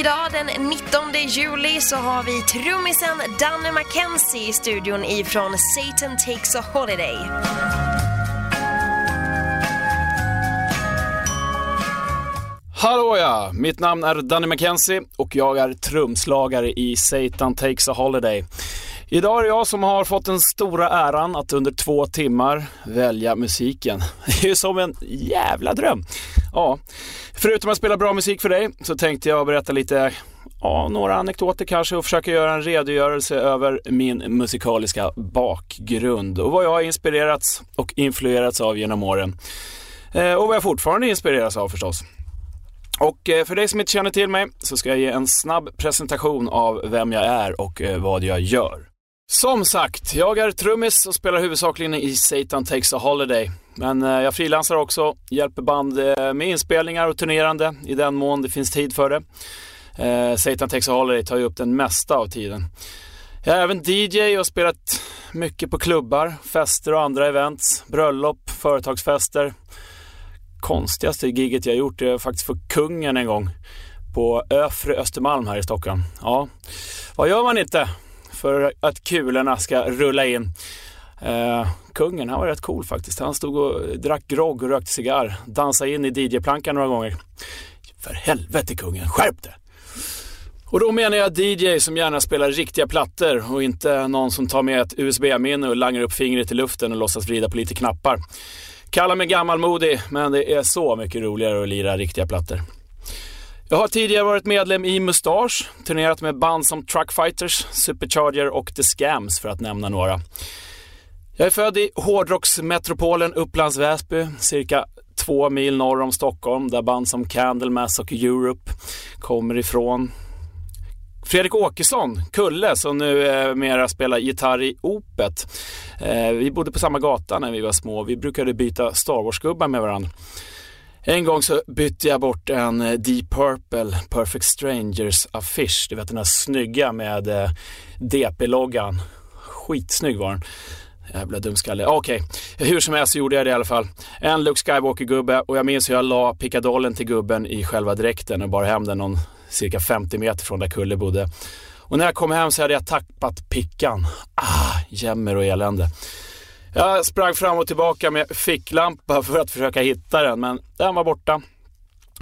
Idag den 19 juli så har vi trummisen Danny McKenzie i studion ifrån Satan Takes a Holiday. Hallå ja! Mitt namn är Danny McKenzie och jag är trumslagare i Satan Takes a Holiday. Idag är det jag som har fått den stora äran att under två timmar välja musiken. Det är ju som en jävla dröm. Ja, förutom att spela bra musik för dig så tänkte jag berätta lite ja, några anekdoter kanske och försöka göra en redogörelse över min musikaliska bakgrund och vad jag har inspirerats och influerats av genom åren. Eh, och vad jag fortfarande inspireras av förstås. Och eh, för dig som inte känner till mig så ska jag ge en snabb presentation av vem jag är och eh, vad jag gör. Som sagt, jag är trummis och spelar huvudsakligen i Satan Takes a Holiday. Men eh, jag frilansar också, hjälper band eh, med inspelningar och turnerande i den mån det finns tid för det. Eh, Satan Takes a Holiday tar ju upp den mesta av tiden. Jag är även DJ och har spelat mycket på klubbar, fester och andra events, bröllop, företagsfester konstigaste giget jag gjort är faktiskt för kungen en gång på Öfre Östermalm här i Stockholm. Ja, vad gör man inte för att kulorna ska rulla in? Eh, kungen, han var rätt cool faktiskt. Han stod och drack grogg och rökte cigarr. Dansade in i DJ-plankan några gånger. För helvete kungen, skärp det! Och då menar jag DJ som gärna spelar riktiga plattor och inte någon som tar med ett USB-minne och langar upp fingret i luften och låtsas vrida på lite knappar. Kalla mig gammalmodig, men det är så mycket roligare att lira riktiga plattor. Jag har tidigare varit medlem i Mustache, turnerat med band som Truckfighters, Supercharger och The Scams för att nämna några. Jag är född i hårdrocksmetropolen Upplands Väsby, cirka två mil norr om Stockholm, där band som Candlemass och Europe kommer ifrån. Fredrik Åkesson, Kulle, som nu eh, mera spelar gitarr i Opet. Eh, vi bodde på samma gata när vi var små. Vi brukade byta Star Wars-gubbar med varandra. En gång så bytte jag bort en eh, Deep Purple Perfect Strangers affisch. Du vet den där snygga med eh, DP-loggan. Skitsnygg var den. Jävla dumskalle. Okej, okay. hur som helst så gjorde jag det i alla fall. En Luke Skywalker-gubbe och jag minns hur jag la pickadollen till gubben i själva dräkten och bar hem den någon cirka 50 meter från där Kulle bodde. Och när jag kom hem så hade jag tappat pickan. Ah, jämmer och elände. Jag sprang fram och tillbaka med ficklampa för att försöka hitta den, men den var borta.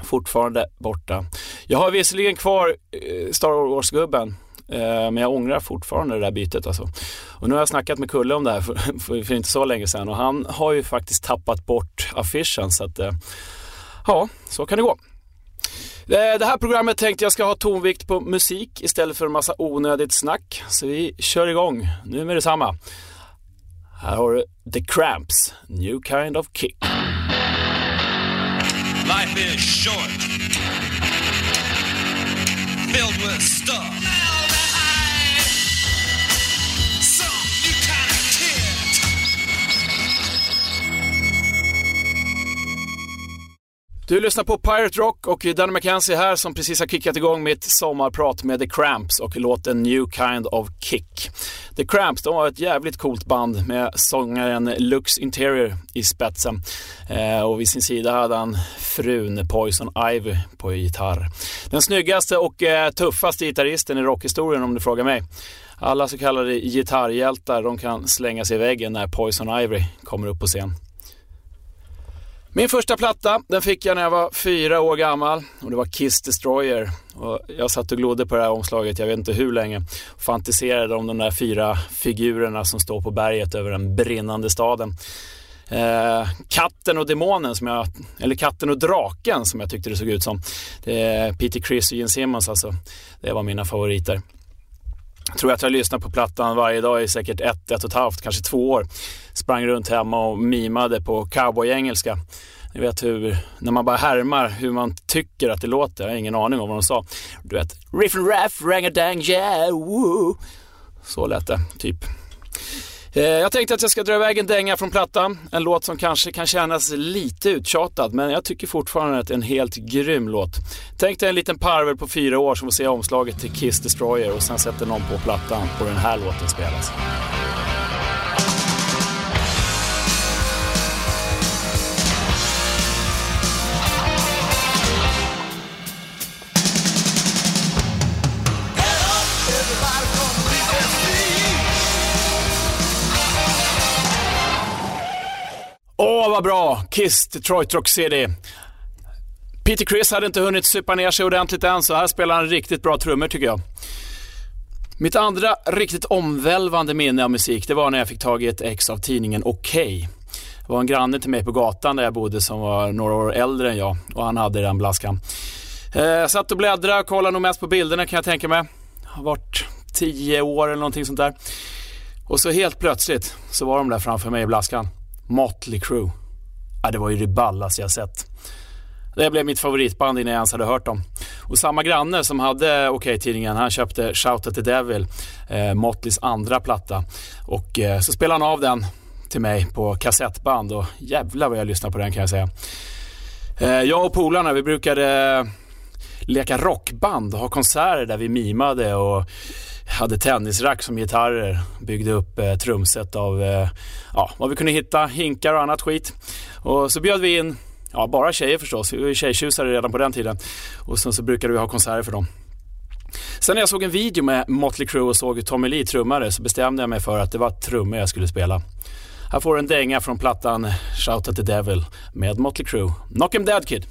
Fortfarande borta. Jag har visserligen kvar eh, Star Wars-gubben, eh, men jag ångrar fortfarande det där bytet alltså. Och nu har jag snackat med Kulle om det här för, för, för inte så länge sedan och han har ju faktiskt tappat bort affischen så att, eh, ja, så kan det gå. Det här programmet tänkte jag ska ha tonvikt på musik istället för en massa onödigt snack. Så vi kör igång nu med detsamma. Här The Cramps, New Kind of Kick. Life is short. Filled with stuff. Du lyssnar på Pirate Rock och Danny McKenzie här som precis har kickat igång mitt sommarprat med The Cramps och låten New Kind of Kick. The Cramps, de var ett jävligt coolt band med sångaren Lux Interior i spetsen. Eh, och vid sin sida hade han frun Poison Ivy på gitarr. Den snyggaste och eh, tuffaste gitarristen i rockhistorien om du frågar mig. Alla så kallade gitarrhjältar, de kan slänga sig i väggen när Poison Ivy kommer upp på scen. Min första platta den fick jag när jag var fyra år gammal och det var Kiss Destroyer. Och jag satt och glodde på det här omslaget, jag vet inte hur länge. Och fantiserade om de där fyra figurerna som står på berget över den brinnande staden. Eh, katten och demonen, som jag, eller katten och draken som jag tyckte det såg ut som. Det är Peter Criss och Gene Simmons alltså. Det var mina favoriter. Jag tror att jag lyssnat på plattan varje dag i säkert ett, ett och ett halvt, kanske två år. Sprang runt hemma och mimade på cowboy-engelska. Ni vet hur, när man bara härmar hur man tycker att det låter. Jag har ingen aning om vad de sa. Du vet, riff and raff, rang a dang yeah, woo. Så lät det, typ. Eh, jag tänkte att jag ska dra iväg en dänga från plattan. En låt som kanske kan kännas lite uttjatad, men jag tycker fortfarande att det är en helt grym låt. Tänk dig en liten parvel på fyra år som får se omslaget till Kiss Destroyer och sen sätter någon på plattan och den här låten spelas. Åh vad bra. Kiss, Detroit Rock City. Peter Chris hade inte hunnit supa ner sig ordentligt än, så här spelar han riktigt bra trummor tycker jag. Mitt andra riktigt omvälvande minne av musik, det var när jag fick tag i ett ex av tidningen Okej. Okay. Det var en granne till mig på gatan där jag bodde som var några år äldre än jag och han hade den blaskan. Eh, jag satt och bläddrade och kollade nog mest på bilderna kan jag tänka mig. Har varit tio år eller någonting sånt där. Och så helt plötsligt så var de där framför mig i blaskan. Motley Crue. Ja, det var ju det ballaste jag sett. Det blev mitt favoritband innan jag ens hade hört dem. Och samma granne som hade Okej-tidningen, han köpte Shout at the Devil, eh, Motleys andra platta. Och eh, så spelade han av den till mig på kassettband och jävlar vad jag lyssnade på den kan jag säga. Eh, jag och polarna, vi brukade leka rockband och ha konserter där vi mimade och hade tennisrack som gitarrer, byggde upp eh, trumset av eh, ja, vad vi kunde hitta, hinkar och annat skit. Och så bjöd vi in, ja bara tjejer förstås, vi var tjejtjusare redan på den tiden. Och sen så brukade vi ha konserter för dem. Sen när jag såg en video med Motley Crue och såg Tommy Lee trummare så bestämde jag mig för att det var trummor jag skulle spela. Här får du en dänga från plattan Shout at the Devil med Motley Crue. Knock 'em dead kid!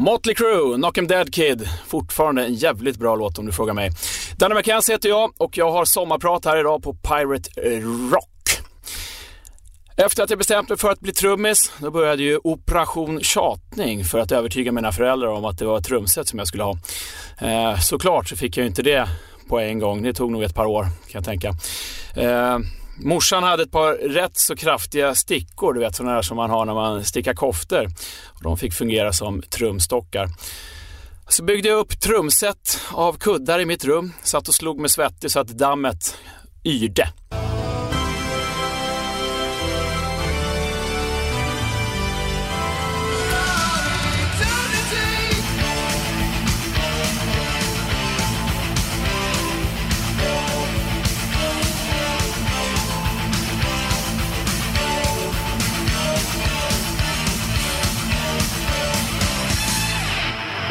Motley Crue, Knock 'em Dead Kid. Fortfarande en jävligt bra låt om du frågar mig. Danny McKenzie heter jag och jag har sommarprat här idag på Pirate Rock. Efter att jag bestämt mig för att bli trummis, då började ju Operation Tjatning för att övertyga mina föräldrar om att det var ett trumset som jag skulle ha. Eh, såklart så fick jag ju inte det på en gång. Det tog nog ett par år kan jag tänka. Eh, Morsan hade ett par rätt så kraftiga stickor, du vet sådana där som man har när man stickar koftor. Och de fick fungera som trumstockar. Så byggde jag upp trumset av kuddar i mitt rum, satt och slog mig svettig så att dammet yrde.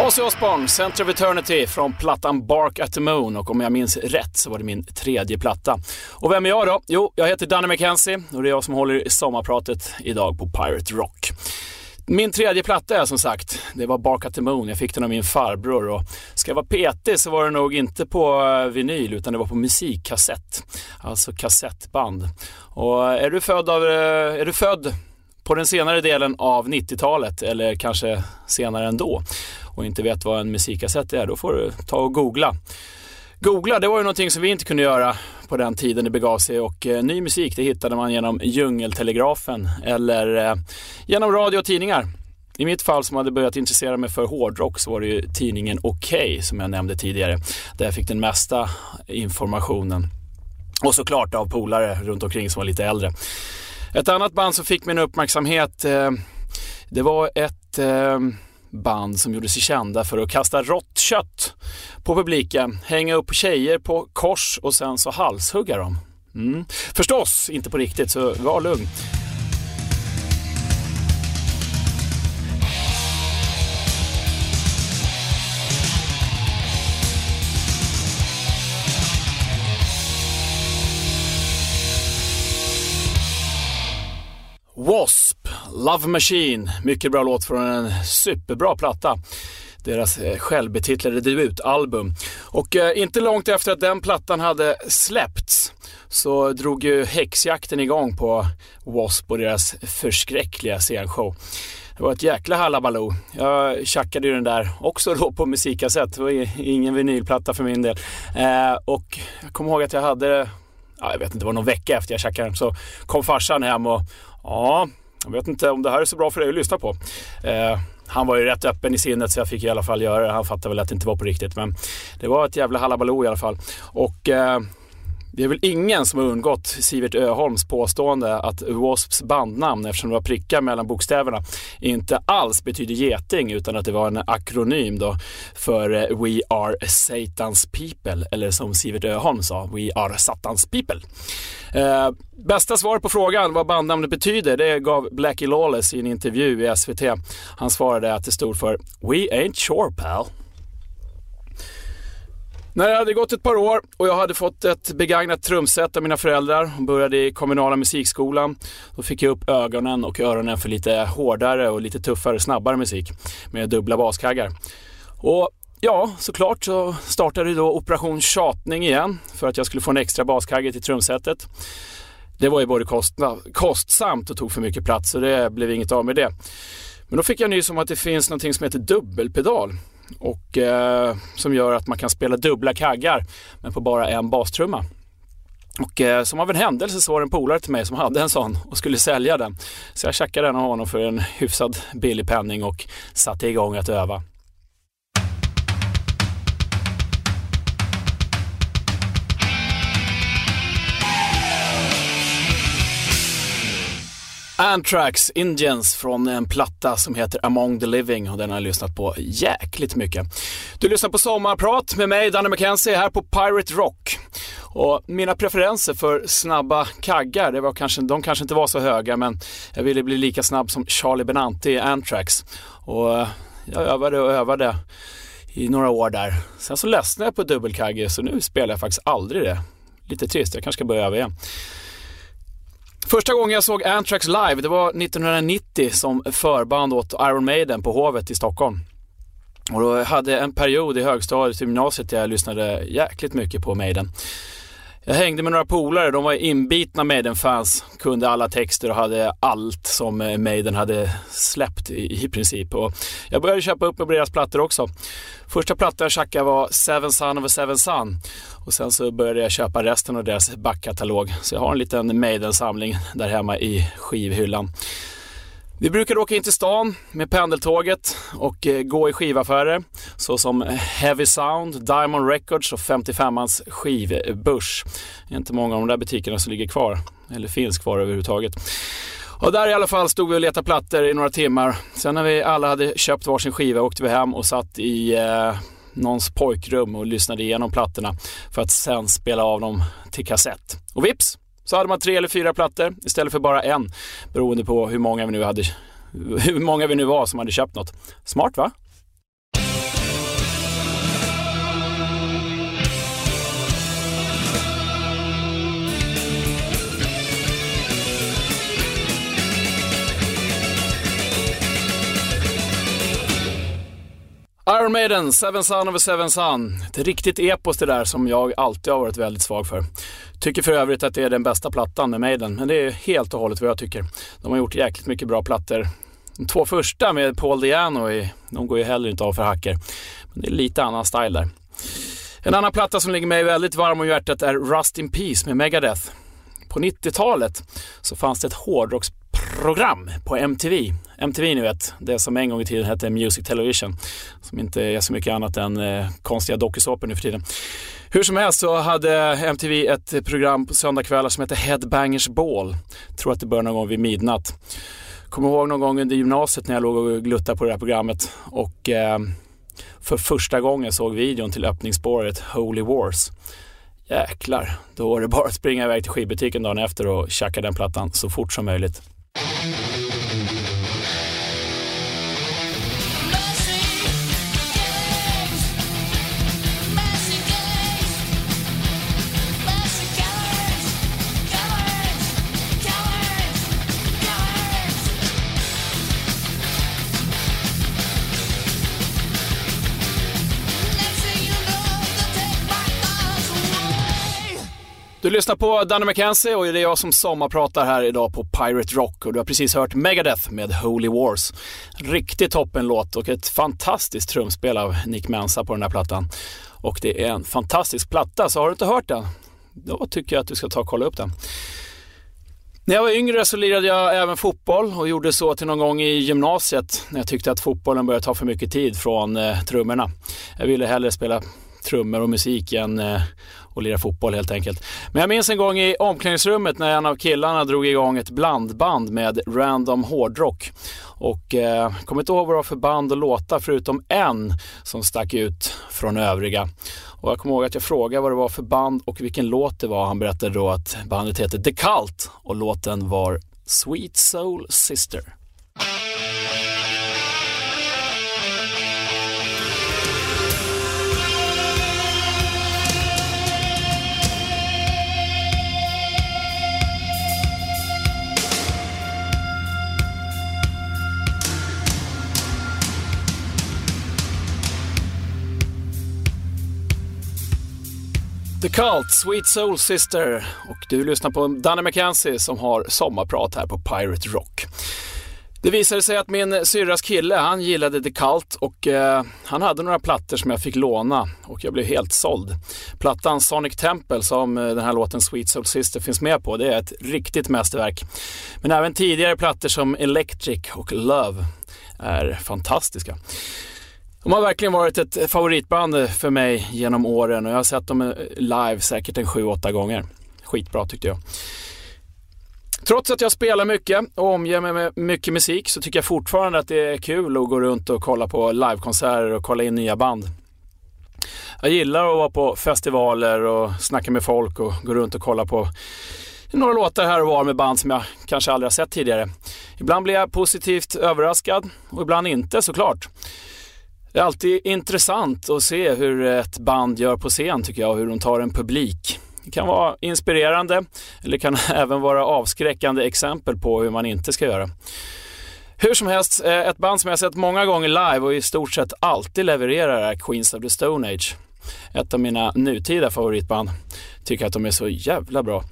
Ozzy Osbourne, Center of Eternity från plattan Bark at the Moon och om jag minns rätt så var det min tredje platta. Och vem är jag då? Jo, jag heter Danny McKenzie och det är jag som håller i sommarpratet idag på Pirate Rock. Min tredje platta är som sagt, det var Bark at the Moon. Jag fick den av min farbror och ska jag vara petig så var det nog inte på eh, vinyl utan det var på musikkassett. Alltså kassettband. Och är du född av, eh, är du född på den senare delen av 90-talet eller kanske senare ändå och inte vet vad en musikkassett är, då får du ta och googla. Googla, det var ju någonting som vi inte kunde göra på den tiden det begav sig och eh, ny musik det hittade man genom djungeltelegrafen eller eh, genom radio och tidningar. I mitt fall som hade börjat intressera mig för hårdrock så var det ju tidningen Okej okay, som jag nämnde tidigare, där jag fick den mesta informationen. Och såklart av polare runt omkring som var lite äldre. Ett annat band som fick min uppmärksamhet, eh, det var ett eh, band som gjorde sig kända för att kasta rått kött på publiken, hänga upp tjejer på kors och sen så halshugga dem. Mm. Förstås inte på riktigt, så var lugn. W.A.S.P. Love Machine, mycket bra låt från en superbra platta. Deras eh, självbetitlade debutalbum. Och eh, inte långt efter att den plattan hade släppts så drog ju häxjakten igång på W.A.S.P. och deras förskräckliga scenshow. Det var ett jäkla halabaloo. Jag tjackade ju den där också då på musikkassett. Det var ingen vinylplatta för min del. Eh, och jag kommer ihåg att jag hade ja, jag vet inte, det var någon vecka efter jag tjackade den, så kom farsan hem och ja, jag vet inte om det här är så bra för dig att lyssna på. Eh, han var ju rätt öppen i sinnet så jag fick i alla fall göra det. Han fattade väl att det inte var på riktigt men det var ett jävla halabaloo i alla fall. Och eh, det är väl ingen som har undgått Sivert Öholms påstående att Wasps bandnamn, eftersom det var prickar mellan bokstäverna, inte alls betyder geting utan att det var en akronym då för eh, We are Satans people, eller som Sivert Öholm sa, We are Satans people. Eh, bästa svar på frågan vad bandnamnet betyder, det gav Blackie Lawless i en intervju i SVT. Han svarade att det stod för We ain't sure pal. När det hade gått ett par år och jag hade fått ett begagnat trumset av mina föräldrar och började i kommunala musikskolan, då fick jag upp ögonen och öronen för lite hårdare och lite tuffare, snabbare musik med dubbla baskaggar. Och ja, såklart så startade då Operation Tjatning igen för att jag skulle få en extra baskagge till trumsetet. Det var ju både kostsamt och tog för mycket plats så det blev inget av med det. Men då fick jag nys om att det finns något som heter dubbelpedal och eh, som gör att man kan spela dubbla kaggar men på bara en bastrumma. Och eh, som av en händelse så var det en polare till mig som hade en sån och skulle sälja den. Så jag tjackade den av honom för en hyfsad billig penning och satte igång att öva. Anthrax Indians från en platta som heter Among the Living och den har jag lyssnat på jäkligt mycket. Du lyssnar på Sommarprat med mig, Danny McKenzie, här på Pirate Rock. Och mina preferenser för snabba kaggar, det var kanske, de kanske inte var så höga men jag ville bli lika snabb som Charlie Benanti i Anthrax. Och eh, jag övade och övade i några år där. Sen så ledsnade jag på dubbelkagge så nu spelar jag faktiskt aldrig det. Lite trist, jag kanske ska börja öva igen. Första gången jag såg Anthrax live, det var 1990 som förband åt Iron Maiden på Hovet i Stockholm. Och då hade jag en period i högstadiet och gymnasiet där jag lyssnade jäkligt mycket på Maiden. Jag hängde med några polare, de var inbitna Maiden-fans, kunde alla texter och hade allt som eh, Maiden hade släppt i, i princip. Och jag började köpa upp med deras plattor också. Första plattan jag tjackade var Seven Son of a Seven Son och sen så började jag köpa resten av deras backkatalog. Så jag har en liten Maiden-samling där hemma i skivhyllan. Vi brukar åka in till stan med pendeltåget och eh, gå i skivaffärer såsom Heavy Sound, Diamond Records och 55ans skivbörs. Det är inte många av de där butikerna som ligger kvar, eller finns kvar överhuvudtaget. Och där i alla fall stod vi och letade plattor i några timmar. Sen när vi alla hade köpt varsin skiva åkte vi hem och satt i eh, någons pojkrum och lyssnade igenom plattorna för att sen spela av dem till kassett. Och vips så hade man tre eller fyra plattor istället för bara en beroende på hur många vi nu, hade, hur många vi nu var som hade köpt något. Smart va? Iron Maiden, Seven Son of a Seven Son. Ett riktigt epos det där som jag alltid har varit väldigt svag för. Tycker för övrigt att det är den bästa plattan med Maiden, men det är helt och hållet vad jag tycker. De har gjort jäkligt mycket bra plattor. De två första med Paul Diano, de går ju heller inte av för hacker. Men det är lite annan style där. En annan platta som ligger mig väldigt varm om hjärtat är Rust in Peace med Megadeth. På 90-talet så fanns det ett hårdrocksprogram på MTV. MTV ni vet, det som en gång i tiden hette Music Television. Som inte är så mycket annat än eh, konstiga dokusåpor nu för tiden. Hur som helst så hade MTV ett program på söndagkvällar som hette Headbangers Ball. Jag tror att det började någon gång vid midnatt. Kommer ihåg någon gång under gymnasiet när jag låg och gluttade på det här programmet och eh, för första gången såg videon till öppningsspåret Holy Wars. Jäklar, då var det bara att springa iväg till skivbutiken dagen efter och tjacka den plattan så fort som möjligt. Du lyssnar på Danny McKenzie och det är jag som sommarpratar här idag på Pirate Rock och du har precis hört Megadeth med Holy Wars. Riktigt toppenlåt och ett fantastiskt trumspel av Nick Mensa på den här plattan. Och det är en fantastisk platta, så har du inte hört den, då tycker jag att du ska ta och kolla upp den. När jag var yngre så lirade jag även fotboll och gjorde så till någon gång i gymnasiet när jag tyckte att fotbollen började ta för mycket tid från eh, trummorna. Jag ville hellre spela trummor och musik än att eh, lira fotboll helt enkelt. Men jag minns en gång i omklädningsrummet när en av killarna drog igång ett blandband med random hårdrock. Och eh, kommer inte ihåg vad det var för band och låtar förutom en som stack ut från övriga. Och jag kommer ihåg att jag frågade vad det var för band och vilken låt det var. Han berättade då att bandet heter The Cult och låten var Sweet Soul Sister. The Cult, Sweet Soul Sister och du lyssnar på Danny McKenzie som har sommarprat här på Pirate Rock. Det visade sig att min syrras kille, han gillade The Cult och eh, han hade några plattor som jag fick låna och jag blev helt såld. Plattan Sonic Temple som eh, den här låten Sweet Soul Sister finns med på, det är ett riktigt mästerverk. Men även tidigare plattor som Electric och Love är fantastiska. De har verkligen varit ett favoritband för mig genom åren och jag har sett dem live säkert en 7-8 gånger. Skitbra tyckte jag. Trots att jag spelar mycket och omger mig med mycket musik så tycker jag fortfarande att det är kul att gå runt och kolla på livekonserter och kolla in nya band. Jag gillar att vara på festivaler och snacka med folk och gå runt och kolla på några låtar här och var med band som jag kanske aldrig har sett tidigare. Ibland blir jag positivt överraskad och ibland inte såklart. Det är alltid intressant att se hur ett band gör på scen tycker jag och hur de tar en publik. Det kan vara inspirerande eller kan även vara avskräckande exempel på hur man inte ska göra. Hur som helst, eh, ett band som jag sett många gånger live och i stort sett alltid levererar är Queens of the Stone Age. Ett av mina nutida favoritband. Tycker att de är så jävla bra.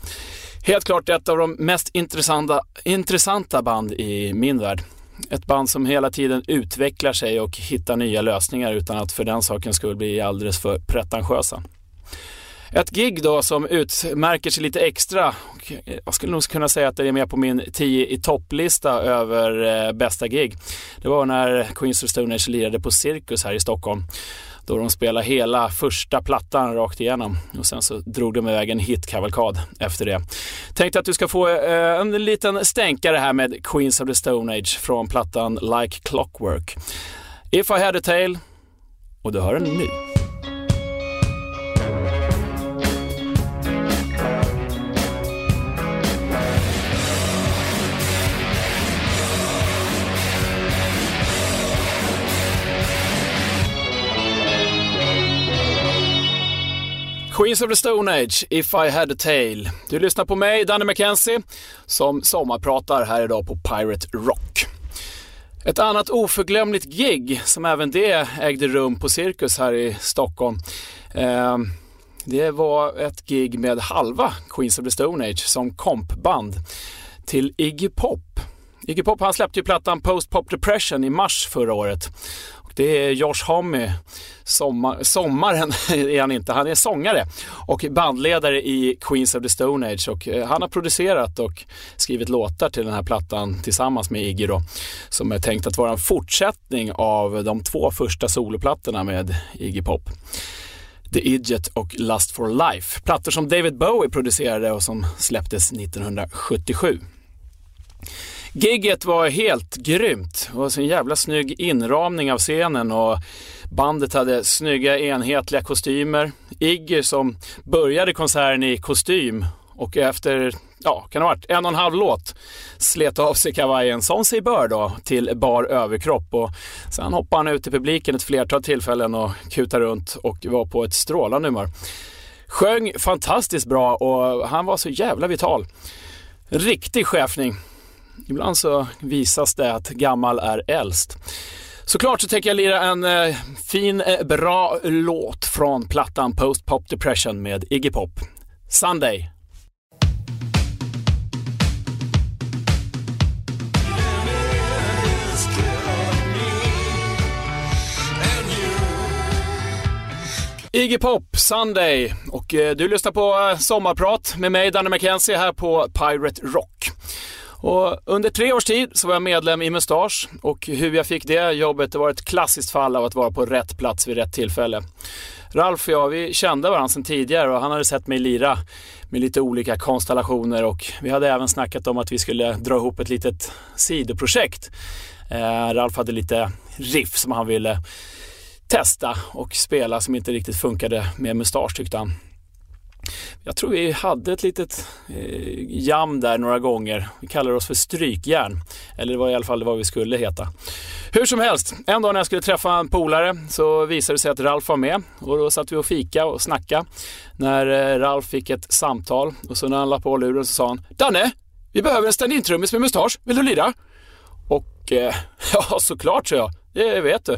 Helt klart ett av de mest intressanta, intressanta band i min värld. Ett band som hela tiden utvecklar sig och hittar nya lösningar utan att för den saken skulle bli alldeles för pretentiösa. Ett gig då som utmärker sig lite extra. Eh, jag skulle nog kunna säga att det är med på min 10 i topplista över eh, bästa gig. Det var när Queens of Stone Age lirade på Cirkus här i Stockholm då de spelade hela första plattan rakt igenom och sen så drog de iväg en hitkavalkad efter det. Tänkte att du ska få eh, en liten stänkare här med Queens of the Stone Age från plattan Like Clockwork. If I had a tale och du hör den nu. Queens of the Stone Age, If I had a tale. Du lyssnar på mig, Danny McKenzie, som sommarpratar här idag på Pirate Rock. Ett annat oförglömligt gig, som även det ägde rum på Cirkus här i Stockholm. Eh, det var ett gig med halva Queens of the Stone Age som kompband till Iggy Pop. Iggy Pop han släppte ju plattan Post Pop Depression i mars förra året. Det är Josh Homme, sommar, sommaren är han inte, han är sångare och bandledare i Queens of the Stone Age och eh, han har producerat och skrivit låtar till den här plattan tillsammans med Iggy då, som är tänkt att vara en fortsättning av de två första soloplattorna med Iggy Pop. The Idiot och Lust for Life. Plattor som David Bowie producerade och som släpptes 1977. Gigget var helt grymt. Det var så en jävla snygg inramning av scenen och bandet hade snygga enhetliga kostymer. Iggy som började konserten i kostym och efter, ja, kan det ha varit en och en halv låt slet av sig kavajen som sig bör då till bar överkropp och sen hoppade han ut i publiken ett flertal tillfällen och kutade runt och var på ett strålande humör. Sjöng fantastiskt bra och han var så jävla vital. Riktig chefning. Ibland så visas det att gammal är äldst. Såklart så tänker jag lira en eh, fin, eh, bra låt från plattan Post Pop Depression med Iggy Pop. Sunday. Iggy Pop, Sunday. Och eh, du lyssnar på eh, Sommarprat med mig, Danny McKenzie, här på Pirate Rock. Och under tre års tid så var jag medlem i Mustasch och hur jag fick det jobbet det var ett klassiskt fall av att vara på rätt plats vid rätt tillfälle. Ralf och jag, vi kände varandra sedan tidigare och han hade sett mig lira med lite olika konstellationer och vi hade även snackat om att vi skulle dra ihop ett litet sidoprojekt. Eh, Ralf hade lite riff som han ville testa och spela som inte riktigt funkade med mustasch tyckte han. Jag tror vi hade ett litet eh, jam där några gånger. Vi kallade oss för strykjärn. Eller det var i alla fall vad vi skulle heta. Hur som helst, en dag när jag skulle träffa en polare så visade det sig att Ralf var med. Och då satt vi och fika och snacka. När eh, Ralf fick ett samtal och så när han la på luren så sa han Danne, vi behöver en stand-in-trummis med mustasch. Vill du lira? Och eh, ja, såklart, så jag. Det vet du.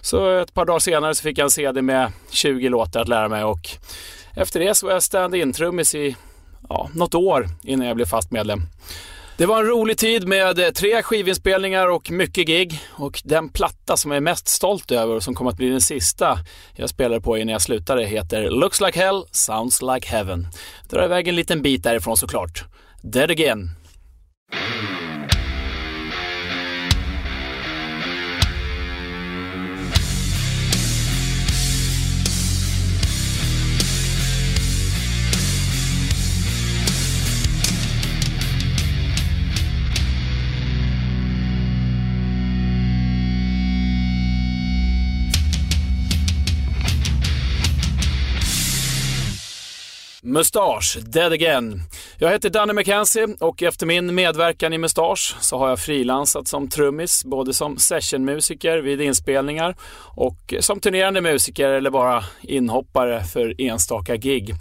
Så ett par dagar senare så fick jag en CD med 20 låtar att lära mig och efter det så var jag stand-in-trummis i ja, något år innan jag blev fast medlem. Det var en rolig tid med eh, tre skivinspelningar och mycket gig. Och den platta som jag är mest stolt över och som kommer att bli den sista jag spelade på innan jag slutade heter Looks Like Hell, Sounds Like Heaven. Drar iväg en liten bit därifrån såklart. Dead Again. Mustasch, Dead Again. Jag heter Danny McKenzie och efter min medverkan i Mustasch så har jag frilansat som trummis, både som sessionmusiker vid inspelningar och som turnerande musiker eller bara inhoppare för enstaka gig.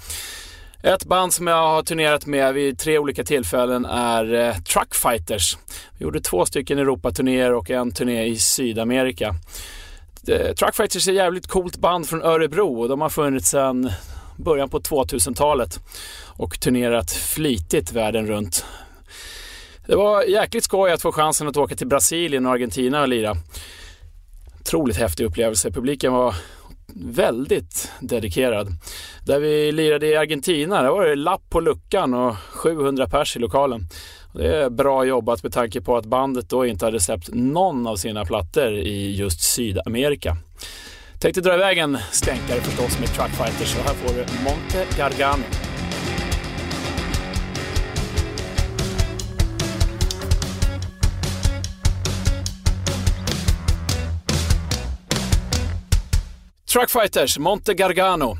Ett band som jag har turnerat med vid tre olika tillfällen är eh, Truckfighters. Vi gjorde två stycken Europaturnéer och en turné i Sydamerika. Eh, Truckfighters är ett jävligt coolt band från Örebro och de har funnits sedan början på 2000-talet och turnerat flitigt världen runt. Det var jäkligt skoj att få chansen att åka till Brasilien och Argentina och lira. Otroligt häftig upplevelse. Publiken var väldigt dedikerad. Där vi lirade i Argentina, där var det lapp på luckan och 700 pers i lokalen. Det är bra jobbat med tanke på att bandet då inte hade släppt någon av sina plattor i just Sydamerika. Tänkte dra iväg en stänkare förstås med Truckfighters så här får du Monte Gargano. Truckfighters, Monte Gargano.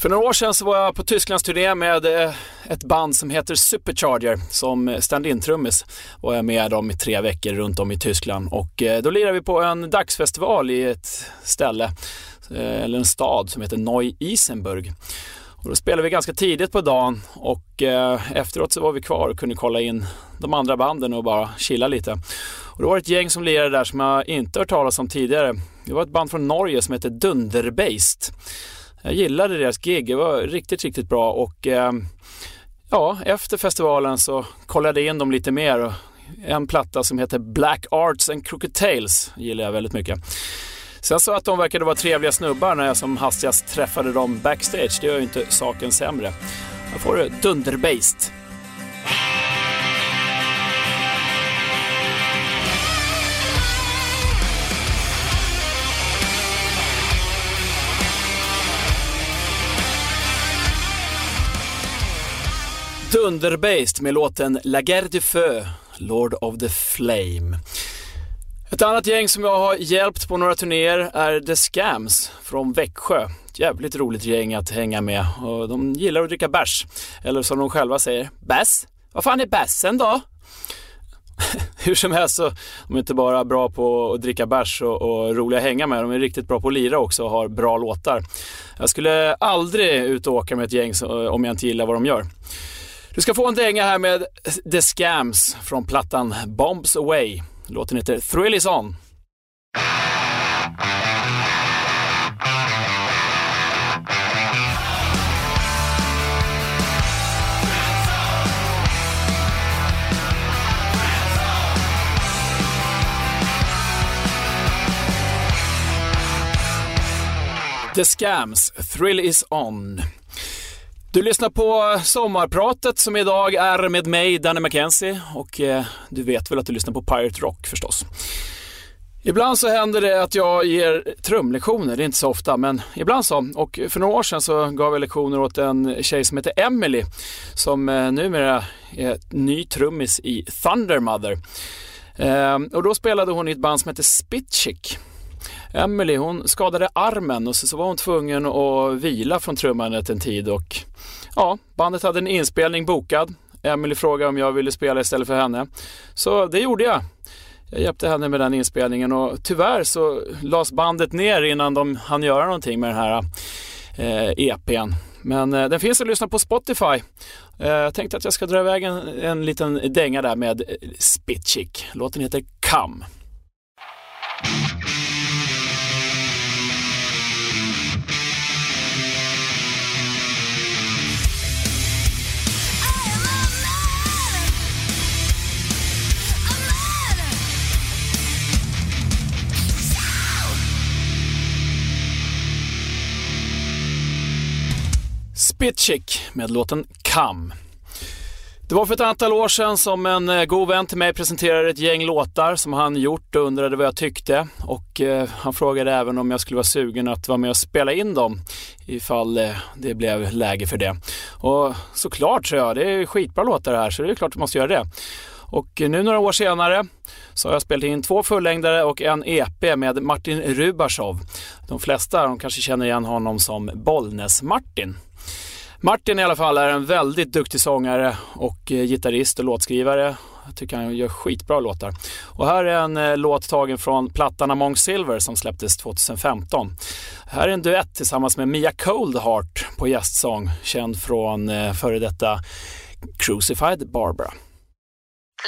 För några år sedan så var jag på Tysklandsturné med eh, ett band som heter Supercharger som stand-in-trummis. Var jag med dem i tre veckor runt om i Tyskland och eh, då lirade vi på en dagsfestival i ett ställe, eh, eller en stad som heter Neu-Isenburg. Och då spelade vi ganska tidigt på dagen och efteråt så var vi kvar och kunde kolla in de andra banden och bara chilla lite. Och det var ett gäng som lirade där som jag inte hört talas om tidigare. Det var ett band från Norge som heter Dunderbeist. Jag gillade deras gig, det var riktigt, riktigt bra och eh, ja, efter festivalen så kollade jag in dem lite mer och en platta som heter Black Arts and Crooked Tales gillar jag väldigt mycket. Sen så att de verkade vara trevliga snubbar när jag som hastigast träffade dem backstage, det gör ju inte saken sämre. Här får du Dunderbased. Dunderbased med låten La Guerre du Feu, Lord of the Flame. Ett annat gäng som jag har hjälpt på några turnéer är The Scams från Växjö. Jävligt roligt gäng att hänga med och de gillar att dricka bärs. Eller som de själva säger, bäs? Vad fan är bässen då? Hur som helst så de är inte bara bra på att dricka bärs och, och roliga att hänga med, de är riktigt bra på att lira också och har bra låtar. Jag skulle aldrig ut och åka med ett gäng om jag inte gillar vad de gör. Du ska få en dänga här med The Scams från plattan Bombs Away. Låten heter Thrill Is On. The Scams, Thrill Is On. Du lyssnar på sommarpratet som idag är med mig, Danny McKenzie. Och eh, du vet väl att du lyssnar på Pirate Rock förstås. Ibland så händer det att jag ger trumlektioner, det är inte så ofta, men ibland så. Och för några år sedan så gav jag lektioner åt en tjej som heter Emily som eh, numera är ny trummis i Thundermother. Eh, och då spelade hon i ett band som heter Spitchick. Emily hon skadade armen och så, var hon tvungen att vila från trummandet en tid och ja, bandet hade en inspelning bokad. Emily frågade om jag ville spela istället för henne. Så det gjorde jag. Jag hjälpte henne med den inspelningen och tyvärr så lades bandet ner innan de hann göra någonting med den här eh, EPn. Men eh, den finns att lyssna på Spotify. Eh, jag tänkte att jag ska dra iväg en, en liten dänga där med eh, Spitchick. Låten heter Come. Spitchick med låten Come. Det var för ett antal år sedan som en eh, god vän till mig presenterade ett gäng låtar som han gjort och undrade vad jag tyckte. Och eh, han frågade även om jag skulle vara sugen att vara med och spela in dem ifall eh, det blev läge för det. Och såklart så jag, det är skitbra låtar det här så det är klart att måste göra det. Och eh, nu några år senare så har jag spelat in två fullängdare och en EP med Martin Rubashov. De flesta de kanske känner igen honom som Bollnäs-Martin. Martin i alla fall är en väldigt duktig sångare och eh, gitarrist och låtskrivare. Jag tycker han gör skitbra låtar. Och här är en eh, låt tagen från plattan Among Silver som släpptes 2015. Här är en duett tillsammans med Mia Coldheart på gästsång, känd från eh, före detta Crucified Barbara.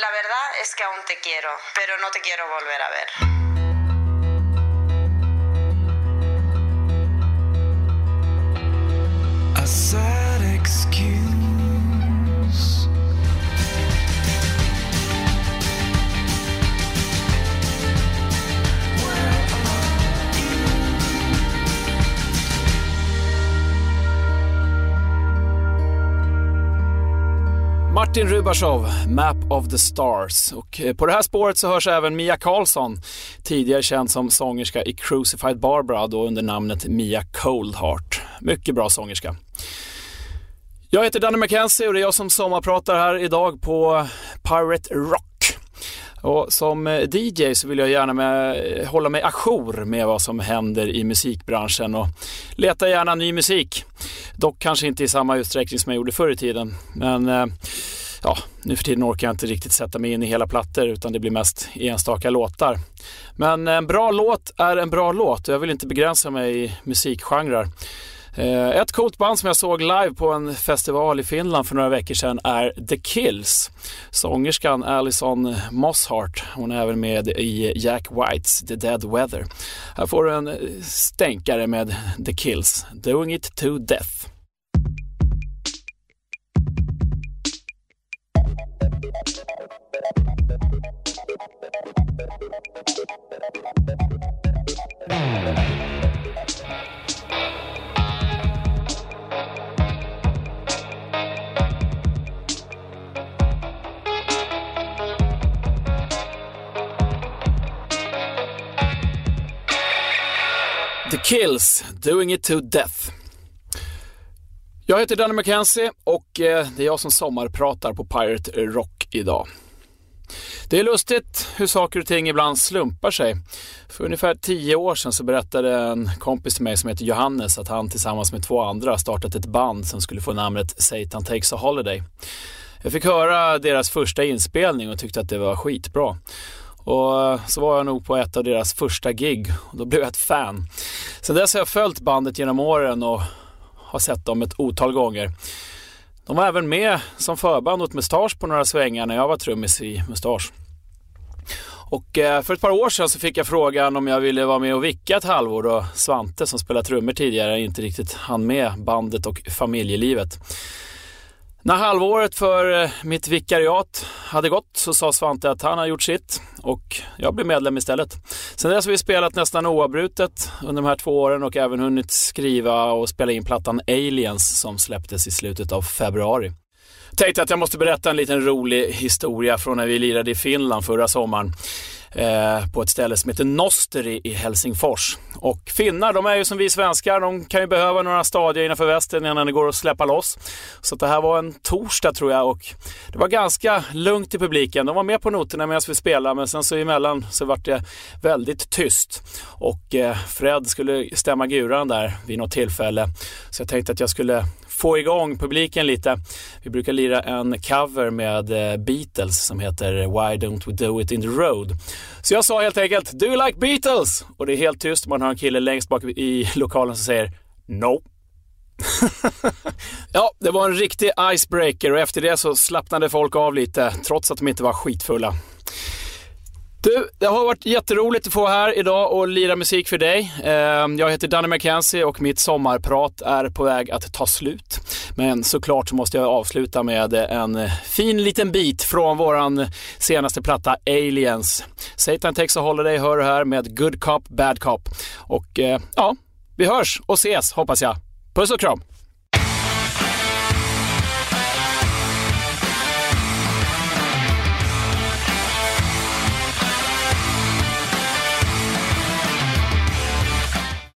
La verdad es que aún te quiero, pero no te quiero volver a ver. A sad Martin Rubashov, Map of the Stars. Och eh, på det här spåret så hörs även Mia Karlsson, tidigare känd som sångerska i Crucified Barbara, då under namnet Mia Coldheart. Mycket bra sångerska. Jag heter Danny McKenzie och det är jag som sommarpratar här idag på Pirate Rock. Och som eh, DJ så vill jag gärna med, eh, hålla mig ajour med vad som händer i musikbranschen och leta gärna ny musik. Dock kanske inte i samma utsträckning som jag gjorde förr i tiden. Men eh, ja, nu för tiden orkar jag inte riktigt sätta mig in i hela plattor utan det blir mest enstaka låtar. Men en bra låt är en bra låt och jag vill inte begränsa mig i musikgenrer. Eh, ett coolt band som jag såg live på en festival i Finland för några veckor sedan är The Kills. Sångerskan Alison Mosshart, hon är även med i Jack Whites The Dead Weather. Här får du en stänkare med The Kills, Doing It To Death. Kills, Doing It To Death. Jag heter Danny McKenzie och eh, det är jag som sommarpratar på Pirate Rock idag. Det är lustigt hur saker och ting ibland slumpar sig. För ungefär tio år sedan så berättade en kompis till mig som heter Johannes att han tillsammans med två andra startat ett band som skulle få namnet Satan Takes A Holiday. Jag fick höra deras första inspelning och tyckte att det var skitbra. Och eh, så var jag nog på ett av deras första gig och då blev jag ett fan. Sen dess har jag följt bandet genom åren och har sett dem ett otal gånger. De var även med som förband åt Mustasch på några svängar när jag var trummis i Mustasch. Och eh, för ett par år sedan så fick jag frågan om jag ville vara med och vicka ett halvår och Svante som spelat trummor tidigare inte riktigt hann med bandet och familjelivet. När halvåret för eh, mitt vikariat hade gått så sa Svante att han har gjort sitt och jag blev medlem istället. Sen dess har vi spelat nästan oavbrutet under de här två åren och även hunnit skriva och spela in plattan Aliens som släpptes i slutet av februari. Tänkte att jag måste berätta en liten rolig historia från när vi lirade i Finland förra sommaren eh, på ett ställe som heter Nosteri i Helsingfors. Och finnar, de är ju som vi svenskar, de kan ju behöva några stadier innanför västen innan det går att släppa loss. Så det här var en torsdag tror jag och det var ganska lugnt i publiken. De var med på noterna medan vi spelade men sen så emellan så vart det väldigt tyst. Och eh, Fred skulle stämma guran där vid något tillfälle. Så jag tänkte att jag skulle få igång publiken lite. Vi brukar lira en cover med eh, Beatles som heter Why Don't We Do It In The Road. Så jag sa helt enkelt Do You Like Beatles? Och det är helt tyst. Man hör en kille längst bak i lokalen som säger No. ja, det var en riktig icebreaker och efter det så slappnade folk av lite trots att de inte var skitfulla. Du, det har varit jätteroligt att få här idag och lira musik för dig. Ehm, jag heter Danny McKenzie och mitt sommarprat är på väg att ta slut. Men såklart så måste jag avsluta med en fin liten bit från våran senaste platta Aliens. Satan takes a holiday hör du här med Good Cop, Bad Cop. Och eh, ja, vi hörs och ses hoppas jag. Puss och kram!